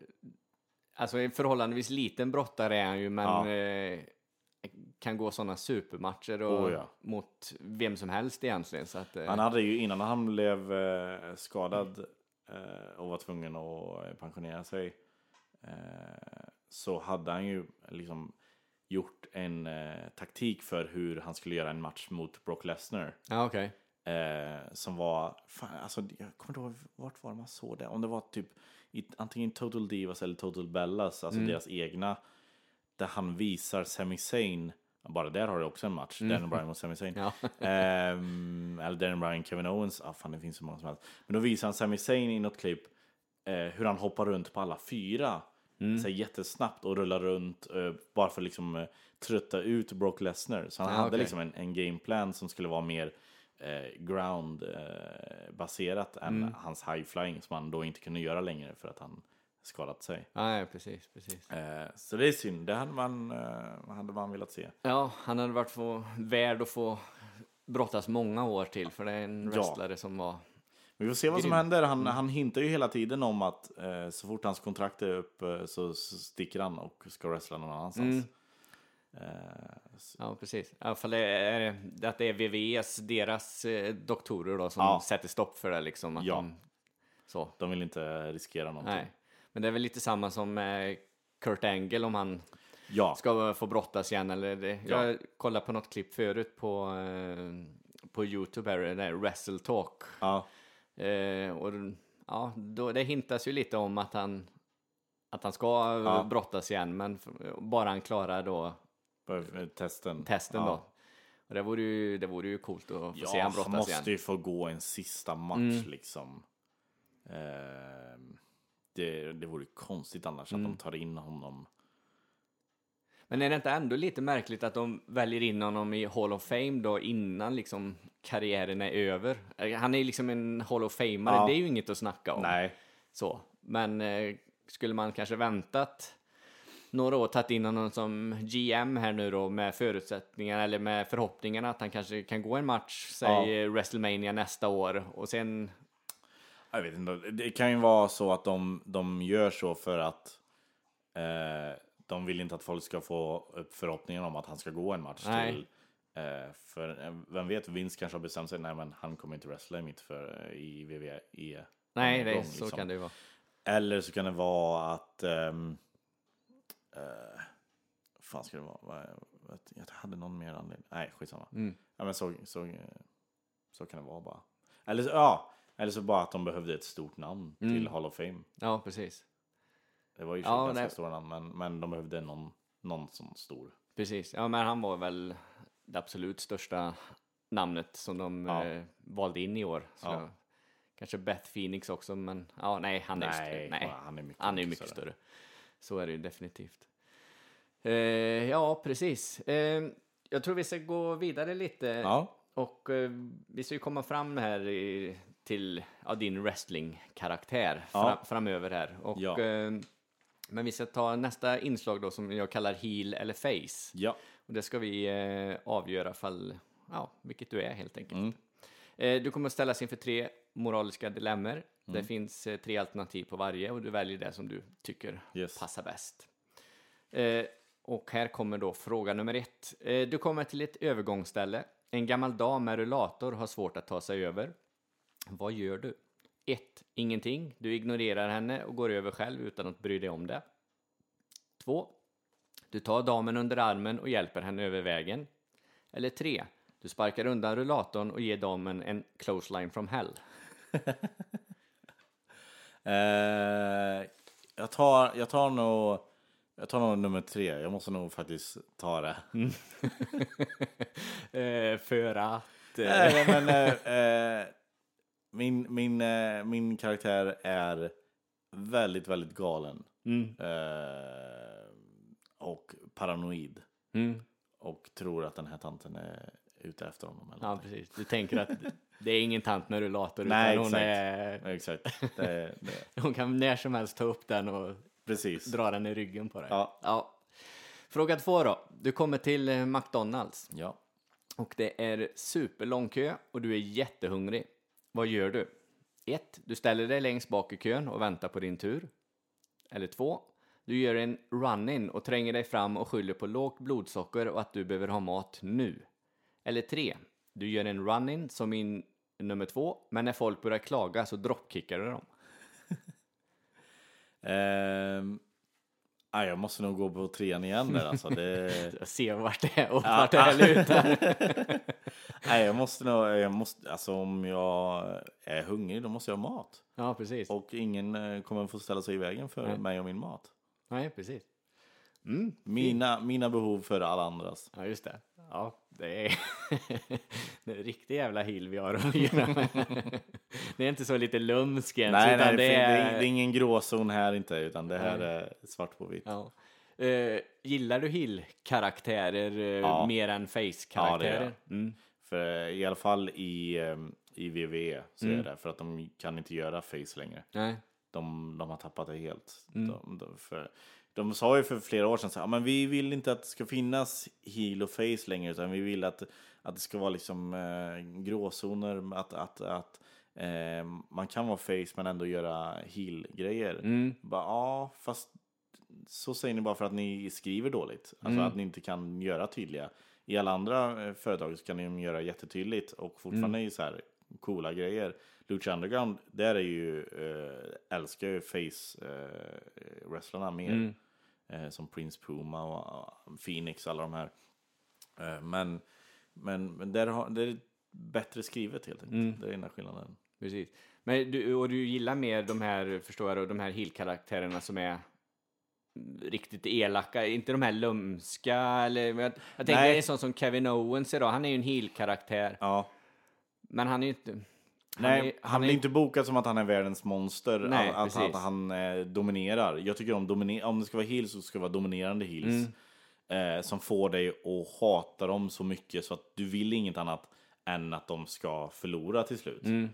alltså en förhållandevis liten brottare är han ju, men Ja. Kan gå sådana supermatcher och, Oh, ja. mot vem som helst egentligen. Så att, eh, Han hade ju innan han blev eh, skadad eh, och var tvungen att pensionera sig. Så hade han ju liksom gjort en taktik för hur han skulle göra en match mot Brock Lesnar. Okej. Eh, som var, fan, alltså jag kommer inte ihåg vart var man såg det. Om det var typ i, antingen Total Divas eller Total Bellas, alltså deras egna. Där han visar Sami Zayn, bara där har du också en match, Daniel Bryan mot Sami Zayn. Ja. Ehm, eller Daniel Bryan, Kevin Owens, ah, fan det finns så många som helst. Men då visar han Sami Zayn i något klipp eh, hur han hoppar runt på alla fyra. Så här, jättesnabbt och rullar runt eh, bara för att liksom, eh, trötta ut Brock Lesnar. Så han Ja, hade okej. liksom en, en gameplan som skulle vara mer eh, ground eh, än Mm. hans high flying som han då inte kunde göra längre för att han skadat sig. Ja, precis, precis. Eh, så det är synd, det hade man, eh, hade man velat se. Ja, han hade varit få, värd att få brottas många år till, för det är en Ja. wrestlare som var... Vi får se vad som Grym. händer. Han, han hintar ju hela tiden om att eh, så fort hans kontrakt är upp eh, så, så sticker han och ska wrestla någon annanstans. Eh, så, Ja, precis. I alla fall det är det att det är VVS, deras eh, doktorer då, som Ja. sätter stopp för det liksom. Att Ja. de, så. de vill inte riskera någonting. Nej. Men det är väl lite samma som med Kurt Angle om han Ja, ska få brottas igen. Eller det. Ja. Jag kollade på något klipp förut på, eh, på Youtube, här, det där Wrestle Talk. ja, Eh, och ja, då, det hintas ju lite om att han, att han ska Ja. brottas igen, men bara han klarar då eh, testen. testen ja. då. Och det vore ju, det vore ju coolt att få Ja, se han han brottas måste igen. ju få gå en sista match Mm. liksom. Eh, det, det vore konstigt annars Mm. att de tar in honom. Men är det inte ändå lite märkligt att de väljer in honom i Hall of Fame då innan liksom karriären är över? Eh, Han är ju liksom en Hall of Famare, Ja. det är ju inget att snacka om. Nej, Så. Men eh, skulle man kanske väntat några år, tagit in honom som GM här nu då med förutsättningar eller med förhoppningarna att han kanske kan gå en match, säg eh, WrestleMania nästa år och sen jag vet inte. Det kan ju vara så att de, de gör så för att eh, de vill inte att folk ska få upp förhoppningen om att han ska gå en match Nej. till. Eh, för eh, vem vet, Vince kanske har bestämt sig, nej men han kommer inte wrestla i mitt för eh, i WWE. nej, någon det, gång, så liksom. kan det ju vara. Eller så kan det vara att... Um, fan ska det vara? Jag hade någon mer anledning. Nej, skitsamma. Mm. Ja, men så, så, så kan det vara bara. Eller, ja, eller så bara att de behövde ett stort namn Mm. till Hall of Fame. Ja, precis. Det var ju Ja, ganska nej. stora namn, men, men de behövde någon, någon sån stor. Precis. Ja, men han var väl det absolut största namnet som de Ja. eh, valde in i år. Ja. Kanske Beth Phoenix också, men ja, nej, han är, Nej, nej. han är mycket, Han är mycket större. Så är det ju definitivt. Eh, ja, precis. Eh, jag tror vi ska gå vidare lite. Ja, Och eh, vi ska ju komma fram här i, till ja, din wrestling-karaktär Ja. fra, framöver här. Och, Ja. eh, men vi ska ta nästa inslag då som jag kallar heel eller face. ja, Och det ska vi eh, avgöra fall, ja, vilket du är helt enkelt. Mm. Eh, du kommer att ställas inför tre moraliska dilemmor. Det Mm. finns eh, tre alternativ på varje och du väljer det som du tycker Yes. passar bäst. Eh, och här kommer då fråga nummer ett. Eh, du kommer till ett övergångsställe. En gammal dam med rullator har svårt att ta sig över. Vad gör du? 1. Ingenting. Du ignorerar henne och går över själv utan att bry dig om det. 2. Du tar damen under armen och hjälper henne över vägen. Eller 3. Du sparkar undan rullatorn och ger damen en clothesline from hell. Eh, jag, tar, jag tar nog... Jag tar nog nummer tre. Jag måste nog faktiskt ta det. Eh, för att... Eh, Nej, men, eh, eh, min, min, eh, min karaktär är väldigt, väldigt galen. mm, Eh, och paranoid. mm, och tror att den här tanten är ute efter honom. Eller Ja, någonting. precis. Du tänker att det är ingen tant med rullator, Nej, utan hon, exakt. är, Exakt. Det, det. hon kan när som helst ta upp den och Precis. dra den i ryggen på dig. Ja. ja. Fråga två då. Du kommer till eh, McDonalds Ja. och det är superlång kö och du är jättehungrig. Vad gör du? 1. Du ställer dig längst bak i kön och väntar på din tur. Eller 2. Du gör en run-in och tränger dig fram och skyller på lågt blodsocker och att du behöver ha mat nu. Eller 3. Du gör en run-in som i nummer 2, men när folk börjar klaga så droppkickar du dem. um, ah, jag måste nog gå på trean igen där alltså. Det, Jag ser vart det är och vart det här lutar. nej, jag måste nog, jag måste, alltså om jag är hungrig då måste jag ha mat. Ja, precis. Och ingen eh, kommer få ställa sig i vägen för Nej. mig och min mat. Nej, precis. Mm. Mina, mina behov för alla andras. Ja, just det. Ja, det är, det är en riktig jävla hill vi har att göra med. Det är inte så lite lumsk ens, Nej, nej, det, är... det är ingen gråzon här inte, utan det här Nej. är svart på vitt. Ja. Eh, gillar du hill-karaktärer eh, Ja. mer än face-karaktärer? Ja, det mm. För i alla fall i, eh, i VV så Mm. är det för att de kan inte göra face längre. Nej. De, de har tappat det helt. Mm. De, de, för, de sa ju för flera år sedan så här, "Ja, men vi vill inte att det ska finnas heal och face längre utan vi vill att, att det ska vara liksom eh, gråzoner, att, att, att eh, man kan vara face men ändå göra heal-grejer. Mm. Bara, ja, fast så säger ni bara för att ni skriver dåligt. Alltså Mm. att ni inte kan göra tydliga. I alla andra eh, företag så kan ni göra jättetydligt och fortfarande Mm. är så här coola grejer. Lucha Underground, där är ju, eh, älskar ju face eh, mer. Mm. Eh, som Prince Puma och Phoenix, alla de här. Eh, men, men, men där har, det är bättre skrivet helt enkelt. Mm. Det är enda skillnaden. Precis. Men du, och du gillar mer de här, förstår jag, de här hill-karaktärerna som är riktigt elaka, inte de här lumska eller... Jag, jag tänker Nej. en sån som Kevin Owens idag, han är ju en heel-karaktär, Ja. men han är ju inte... Nej, är- han, blir inte bokad som att han är världens monster, Nej, att, precis. att han eh, dominerar. Jag tycker om dominer- om det ska vara heels så ska det vara dominerande heels. Mm. Eh, som får dig att hata dem så mycket så att du vill inget annat än att de ska förlora till slut. Mm.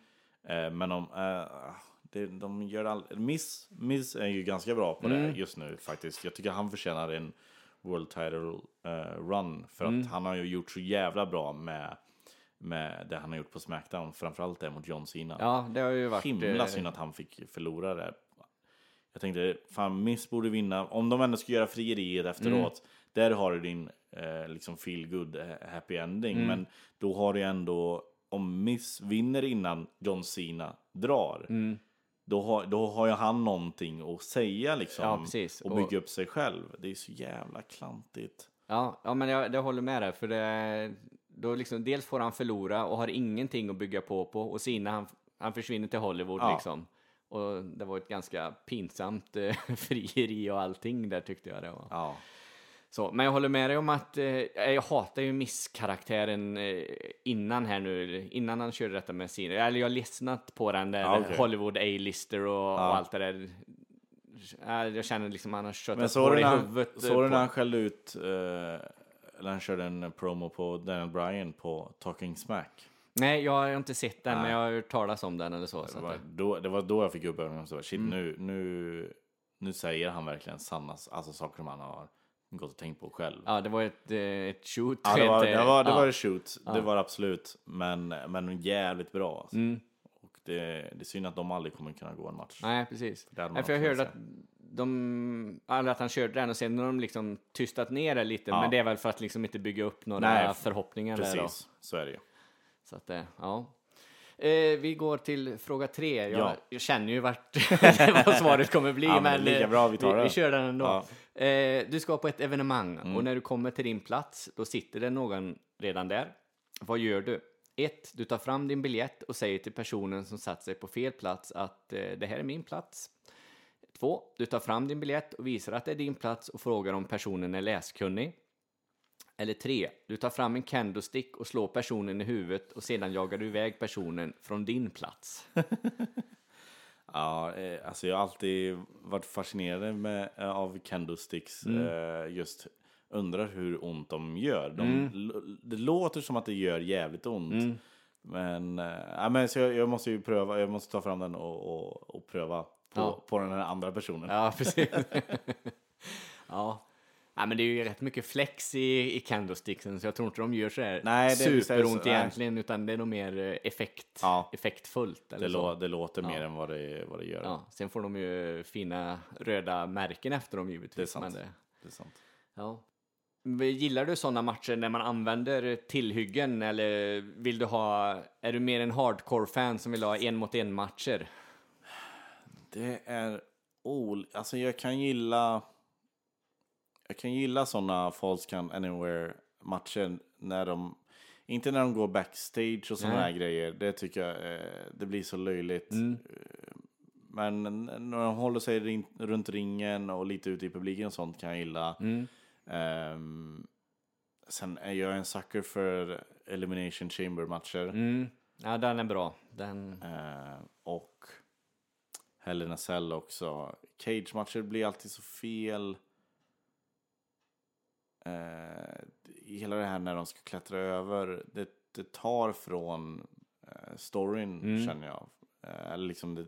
Eh, men om, eh, det, de gör all... Miss, Miss är ju ganska bra på Mm. det just nu faktiskt. Jag tycker han förtjänar en World Title eh, run för Mm. att han har ju gjort så jävla bra med, med det han har gjort på Smackdown. Framförallt det mot John Cena. Ja, det har ju varit... Himla eh, synd att han fick förlora det. Jag tänkte, fan Miss borde vinna. Om de ändå ska göra frieriet efteråt, Mm. där har du din eh, liksom feel good eh, happy ending. Mm. Men då har du ändå, om Miss vinner innan John Cena drar, Mm. då, har, då har ju han någonting att säga liksom. Ja, Och- bygga upp sig själv. Det är så jävla klantigt. Ja, ja men jag, jag håller med dig, för det, då liksom, dels får han förlora och har ingenting att bygga på på, och Sina han, han försvinner till Hollywood Ja. liksom. Och det var ett ganska pinsamt eh, frieri och allting där tyckte jag det var. Ja. Så, men jag håller med dig om att eh, jag hatar ju Miss-karaktären eh, innan här nu, innan han körde detta med Sina. Eller jag har lyssnat på den där Ja, okej. Hollywood A-lister och, och allt det där. Ja, Jag känner liksom att han har köttat på i huvudet. eh, såg du när han skällde ut, eh, eller han körde en promo på Daniel Bryan på Talking Smack? Nej, jag har inte sett den, men Nej. jag har hört talas om den eller så. så Det att var, då, det var då jag fick upp ögonen och så shit Mm. nu, nu, nu säger han verkligen sanna alltså saker som han har gått och tänkt på själv. ja, det var ett, eh, ett shoot. Ja, det var ett, det, var, det ja. var ett shoot, det var absolut, men, men jävligt bra. Alltså. Mm. Och det, det är synd att de aldrig kommer kunna gå en match. Nej, precis. Man Nej, för jag hörde att de, eller att han körde den och sen har de liksom tystat ner det lite, Ja. men det är väl för att liksom inte bygga upp några Nej, förhoppningar där då. Precis, så är det ju. Så att, eh, ja. Eh, vi går till fråga tre. Jag, Ja. jag känner ju vart vad svaret kommer bli, Ja, men men, eh, bra vi tar vi, vi kör den ändå. Ja. Mm. Eh, du ska på ett evenemang och när du kommer till din plats, då sitter det någon redan där. Vad gör du? 1. Du tar fram din biljett och säger till personen som satt sig på fel plats att eh, det här är min plats. 2. Du tar fram din biljett och visar att det är din plats och frågar om personen är läskunnig. Eller 3. Du tar fram en candlestick och slår personen i huvudet och sedan jagar du iväg personen från din plats. Ja, eh, alltså jag har alltid varit fascinerad med, eh, av candlesticks. Mm. Eh, just undrar hur ont de gör. De, Mm. Det låter som att det gör jävligt ont. Men, äh, men så jag, jag måste ju pröva, jag måste ta fram den och, och, och pröva på, Ja. på den här andra personen. Ja, precis. ja. ja, men det är ju rätt mycket flex i, i candlesticksen så jag tror inte de gör så här Nej, superont nej. egentligen utan det är nog mer eh, effekt, Ja. effektfullt. Eller Det, så. det låter mer än vad det, vad det gör. Ja, sen får de ju fina röda märken efter dem givetvis. Det är sant. Det, Det är sant. ja. Gillar du sådana matcher när man använder tillhyggen eller vill du ha, är du mer en hardcore-fan som vill ha en mot en matcher? Det är ol... Alltså jag kan gilla... Jag kan gilla sådana False Count Anywhere-matcher när de... Inte när de går backstage och sådana här grejer. Det tycker jag eh, det blir så löjligt. Mm. Eh, Men när de håller sig runt ringen och lite ute i publiken och sånt kan jag gilla. Mm. Ehm, sen är jag en sucker för Elimination Chamber-matcher. Mm. Ja, den är bra. Den, Eh, och Hell in a Cell också. Cage-matcher blir alltid så fel. Eh, hela det här när de ska klättra över, det, det tar från eh, storyn Mm. känner jag. Eh, liksom det,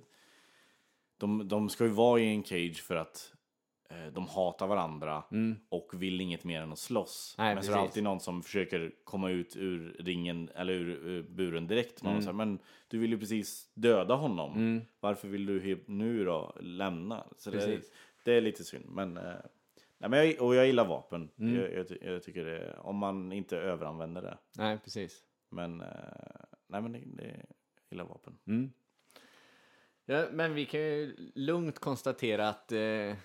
de, de ska ju vara i en cage för att de hatar varandra mm. och vill inget mer än att slåss. Nej, men så är det precis. alltid någon som försöker komma ut ur ringen eller ur, ur buren direkt. Någon Mm. säger, men du vill ju precis döda honom. Mm. Varför vill du nu då lämna? Så det, Precis. det är lite synd. Men, eh, nej, men jag, och jag gillar vapen. Mm. Jag, jag, jag tycker det, om man inte överanvänder det. Nej, precis. Men, eh, nej men det, det, jag gillar vapen. Ja, men vi kan ju lugnt konstatera att eh, Jag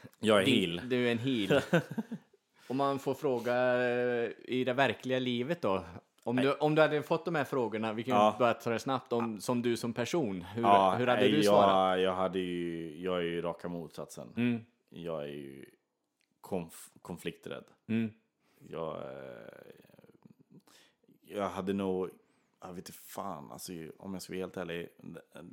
är din- heel. du är en heel. Om man får fråga eh, i det verkliga livet då. Om du, om du hade fått de här frågorna, vi kan Ja. börja ta det snabbt, om, som du som person, hur, Ja, hur hade nej, du jag, svarat? Jag, hade ju, jag är ju raka motsatsen. Mm, Jag är ju konf, konflikträdd. mm, Jag, eh, jag hade nog, jag vet inte fan, alltså, om jag ska vara helt ärlig,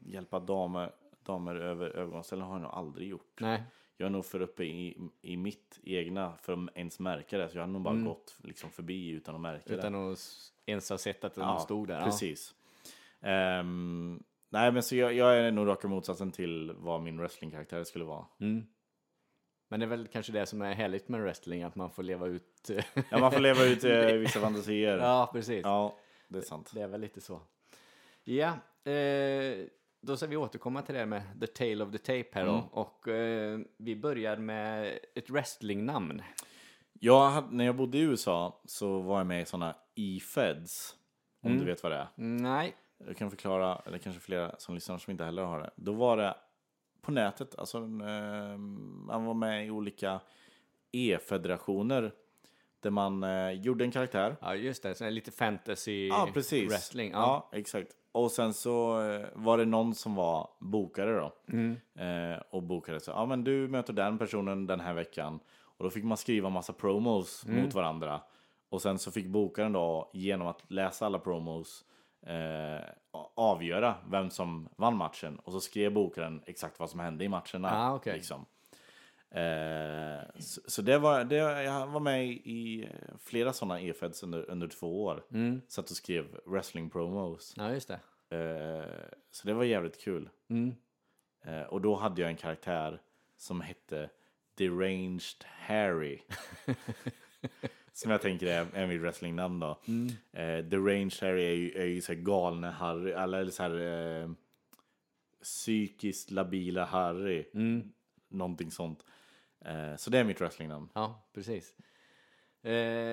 hjälpa damer, damer över övergångsställen har jag nog aldrig gjort. nej, Jag är nog för uppe i, i mitt egna för att ens märka det, så jag har nog bara gått liksom förbi utan att märka det. Mm. utan att ens ha sett att de stod där. Ja. Precis. Ehm, nej, men så jag, jag är nog raka motsatsen till vad min wrestlingkaraktär skulle vara. Mm. Men det är väl kanske det som är härligt med wrestling, att man får leva ut... Ja, man får leva ut eh, vissa fantasier. ja, precis. Ja, det är sant. Det är väl lite så. Ja, eh, då ska vi återkomma till det med The Tale of the Tape här då. Mm. Och eh, vi börjar med ett wrestlingnamn. Jag hade, när jag bodde i USA så var jag med i sådana e-feds. Om Mm. du vet vad det är. Nej. Jag kan förklara, eller kanske flera som lyssnar som inte heller har det. Då var det på nätet, alltså eh, man var med i olika e-federationer. Där man eh, gjorde en karaktär. Ja, just det. Så lite fantasy Ja, precis. wrestling. Ja. exakt. Och sen så eh, var det någon som var bokare då. Mm. Eh, och bokade så, ja men du möter den personen den här veckan. Och då fick man skriva massa promos Mm. mot varandra. Och sen så fick bokaren då, genom att läsa alla promos, eh, avgöra vem som vann matchen. Och så skrev bokaren exakt vad som hände i matcherna. Ah, okej. liksom. Eh, så, så det var, det, jag var med i eh, flera sådana e-feds under, under två år. Mm. Satt och skrev wrestling promos. Ja, just det. Eh, så det var jävligt kul. Mm. Och då hade jag en karaktär som hette Deranged Harry. som jag tänker är, är mitt wrestlingnamn då. Eh, Deranged Harry är ju, är ju så här galne Harry, eller så här eh, psykiskt labila Harry. Mm. Någonting sånt. Eh, så det är mitt wrestlingnamn. Ja, precis. Eh,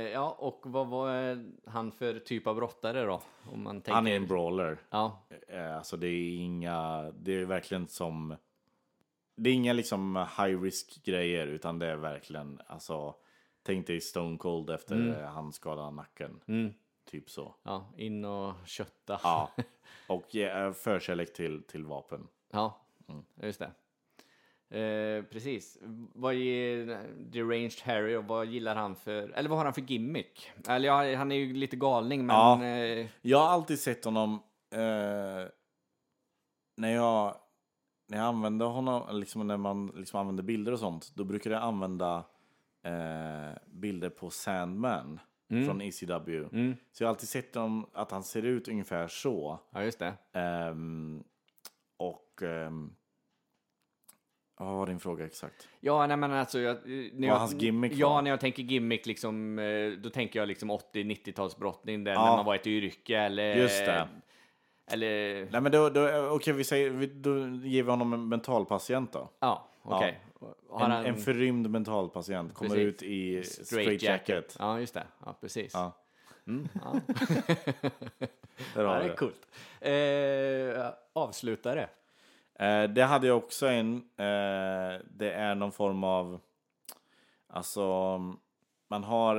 ja, och vad var han för typ av brottare då? Om man tänker... Han är en brawler. Ja, Eh, Alltså det är inga, det är verkligen som, det är inga liksom high risk grejer utan det är verkligen, alltså tänk dig Stone Cold efter mm. han skadade nacken. mm. Typ så. ja, in och kötta. Ja. Och förkärlek till, till vapen. Ja, Mm. just det. Eh, precis. Vad ger Deranged Harry och vad gillar han för, eller vad har han för gimmick? Eller ja, han är ju lite galning men... Ja. Eh, Jag har alltid sett honom, eh, när jag, när jag använde honom, liksom när man liksom använder bilder och sånt, då brukar jag använda eh, bilder på Sandman Mm. från ECW. Så jag har alltid sett dem, att han ser ut ungefär så. Ja, just det. Ehm, och... Vad var din fråga exakt? Ja, nej men alltså... Jag, när Vad jag, hans gimmick Ja, var? när jag tänker gimmick liksom, eh, då tänker jag liksom 80-90-talsbrottning där Ja. när man var ett yrke eller... Just det. Eller... Nej men då, då okej vi säger, vi- då ger vi honom en mentalpatient då. Ja, okej. Har En, han en förrymd mentalpatient kommer Precis. ut i straight jacket. Ja, just det. Ja, precis. Ja. Mm, ja. Ja, det är coolt. Eh, avslutare. Eh, det hade jag också en. Eh, det är någon form av... Alltså, man har...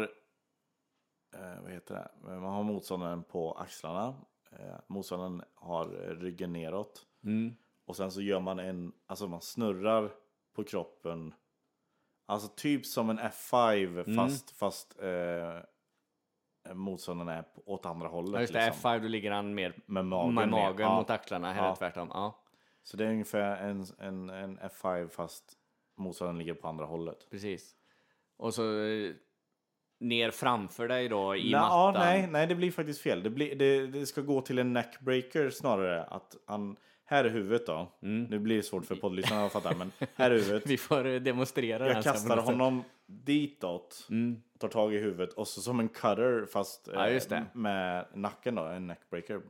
Eh, vad heter det? Man har motståndaren på axlarna. Eh, motståndaren har ryggen neråt. Mm. Och sen så gör man en... Alltså man snurrar på kroppen. Alltså typ som en F5 Mm. fast, fast eh, motståndaren är på, åt andra hållet. Ja, just det. liksom. F5, då ligger han mer Med magen, med magen Ja. mot axlarna. Är Ja. tvärtom. Ja, Så det är ungefär en, en, en F5 fast motståndaren ligger på andra hållet. precis. Och så eh, ner framför dig då i ja, mattan. nej, nej, det blir faktiskt fel. Det, blir, det, det ska gå till en neckbreaker snarare. Att han, här är huvudet då. Nu blir det svårt för poddlyssnarna att fatta, men här är huvudet. Mm. Vi får eh, demonstrera Jag kastar honom ditåt, tar tag i huvudet och så som en cutter fast Ja, det. med nacken då, en neckbreaker.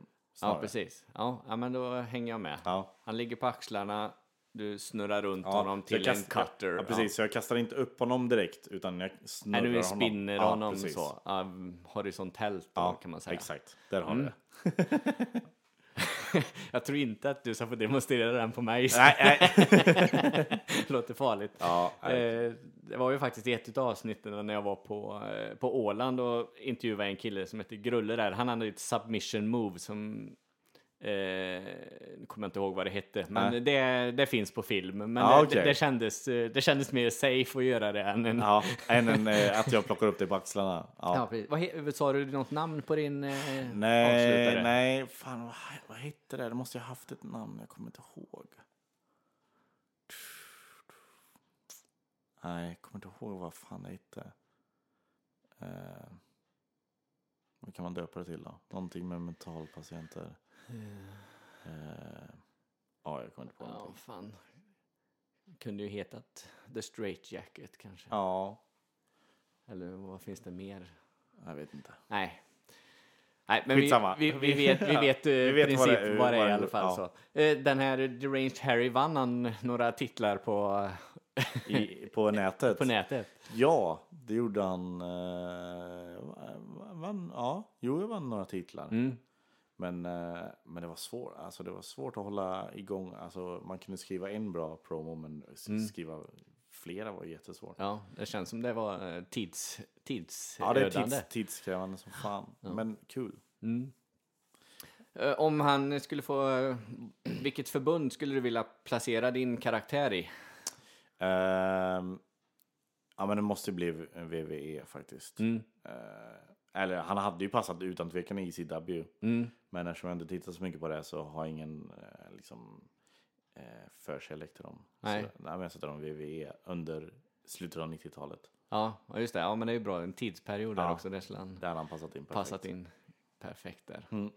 Ja, precis. Ja, ja, men då hänger jag med. Ja. Han ligger på axlarna, du snurrar runt Ja, honom till en cutter. Ja, precis. Så jag kastar inte upp honom direkt utan jag snurrar Nej, nu honom. spinner Ja, honom precis. så. Ja, horisontellt då, kan man säga. exakt. Där har Mm. vi det. Jag tror inte att du ska få demonstrera den på mig. Nej, nej. Låter farligt. Ja, nej. Eh, det var ju faktiskt i ett av avsnitten när jag var på, eh, på Åland och intervjuade en kille som heter Grulle där. Han hade ett submission move som eh, nu kommer jag inte ihåg vad det hette, men Nej. det, det finns på film. Men Ja, det, okej. det, det, kändes, eh, det kändes mer safe att göra det än en... Ja, än en, eh, att jag plockar upp dig på axlarna. Ja. Ja. Vad, he- sa du något namn på din eh, nej, avslutare? nej, fan vad, vad hette det? Det måste jag haft ett namn, jag kommer inte ihåg. Nej, jag kommer inte ihåg vad fan det hette. Eh, vad kan man döpa det till då? Någonting med mentalpatienter. Eh, ja, jag kommer inte på Ja, någonting. fan. Kunde ju hetat The Straight Jacket kanske. Ja, Eller vad finns det mer? jag vet inte. Nej. Nej, men vi, vi, vi vet, vi Ja, vet, vi vi vet princip vad det- det, vad är i det- alla fall. ja. Så. Eh, Den här Deranged Harry vann han några titlar på, I, på nätet. på nätet. Ja, det gjorde han. Eh, vann, ja, jo, jag vann några titlar. Mm. Men, eh, men det var svårt. Alltså, det var svårt att hålla igång. Alltså, man kunde skriva en bra promo, men s- skriva flera var jättesvårt. Ja, det känns som det var eh, tids, Ja, det är tidsödande. tids, tidskrävande som fan. Men kul. Eh, Om han skulle få, eh, vilket förbund skulle du vilja placera din karaktär i? Ehm, ja, men det måste bli VVE faktiskt. Mm. Eh, eller han hade ju passat utan tvekan i ECW. Mm. Men eftersom jag inte tittar så mycket på det så har jag ingen eh, liksom, eh, förkärlek till dem. Nej. Så, nej, men jag sätter dem VVE under slutet av 90-talet. Ja, just det. Ja, men det är ju bra. En tidsperiod där Ja. också. Där skulle han Där han passat in perfekt. passat in perfekt där. Mm.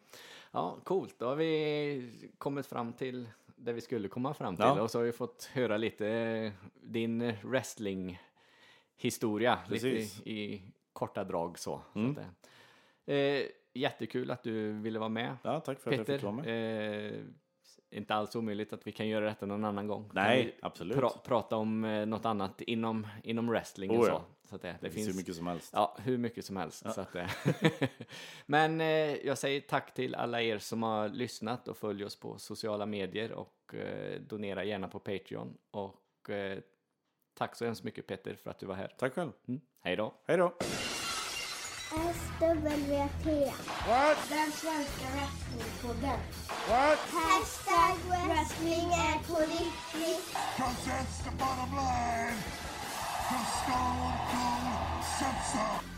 Ja, coolt. Då har vi kommit fram till det vi skulle komma fram till. Ja. Och så har vi fått höra lite din wrestling-historia. Lite i, i korta drag så. Mm. så att, det- eh, jättekul att du ville vara med. Ja, tack för att jag fick vara Peter, med. eh, inte alls omöjligt att vi kan göra detta någon annan gång. Nej, absolut. pra- prata om eh, något annat inom, inom wrestling och Oh, så. ja. så det, det, Det finns hur mycket som helst. Ja, hur mycket som helst. Så att. Men eh, jag säger tack till alla er som har lyssnat och följer oss på sociala medier och eh, donera gärna på Patreon. Och eh, tack så hemskt mycket Peter för att du var här. Tack själv. Mm. Hej då! Hej då! SWT. What? Den svenska wrestlingpodden. What? Hashtag wrestling är på riktigt. Cause that's the bottom line. Cause Stone Cold said so.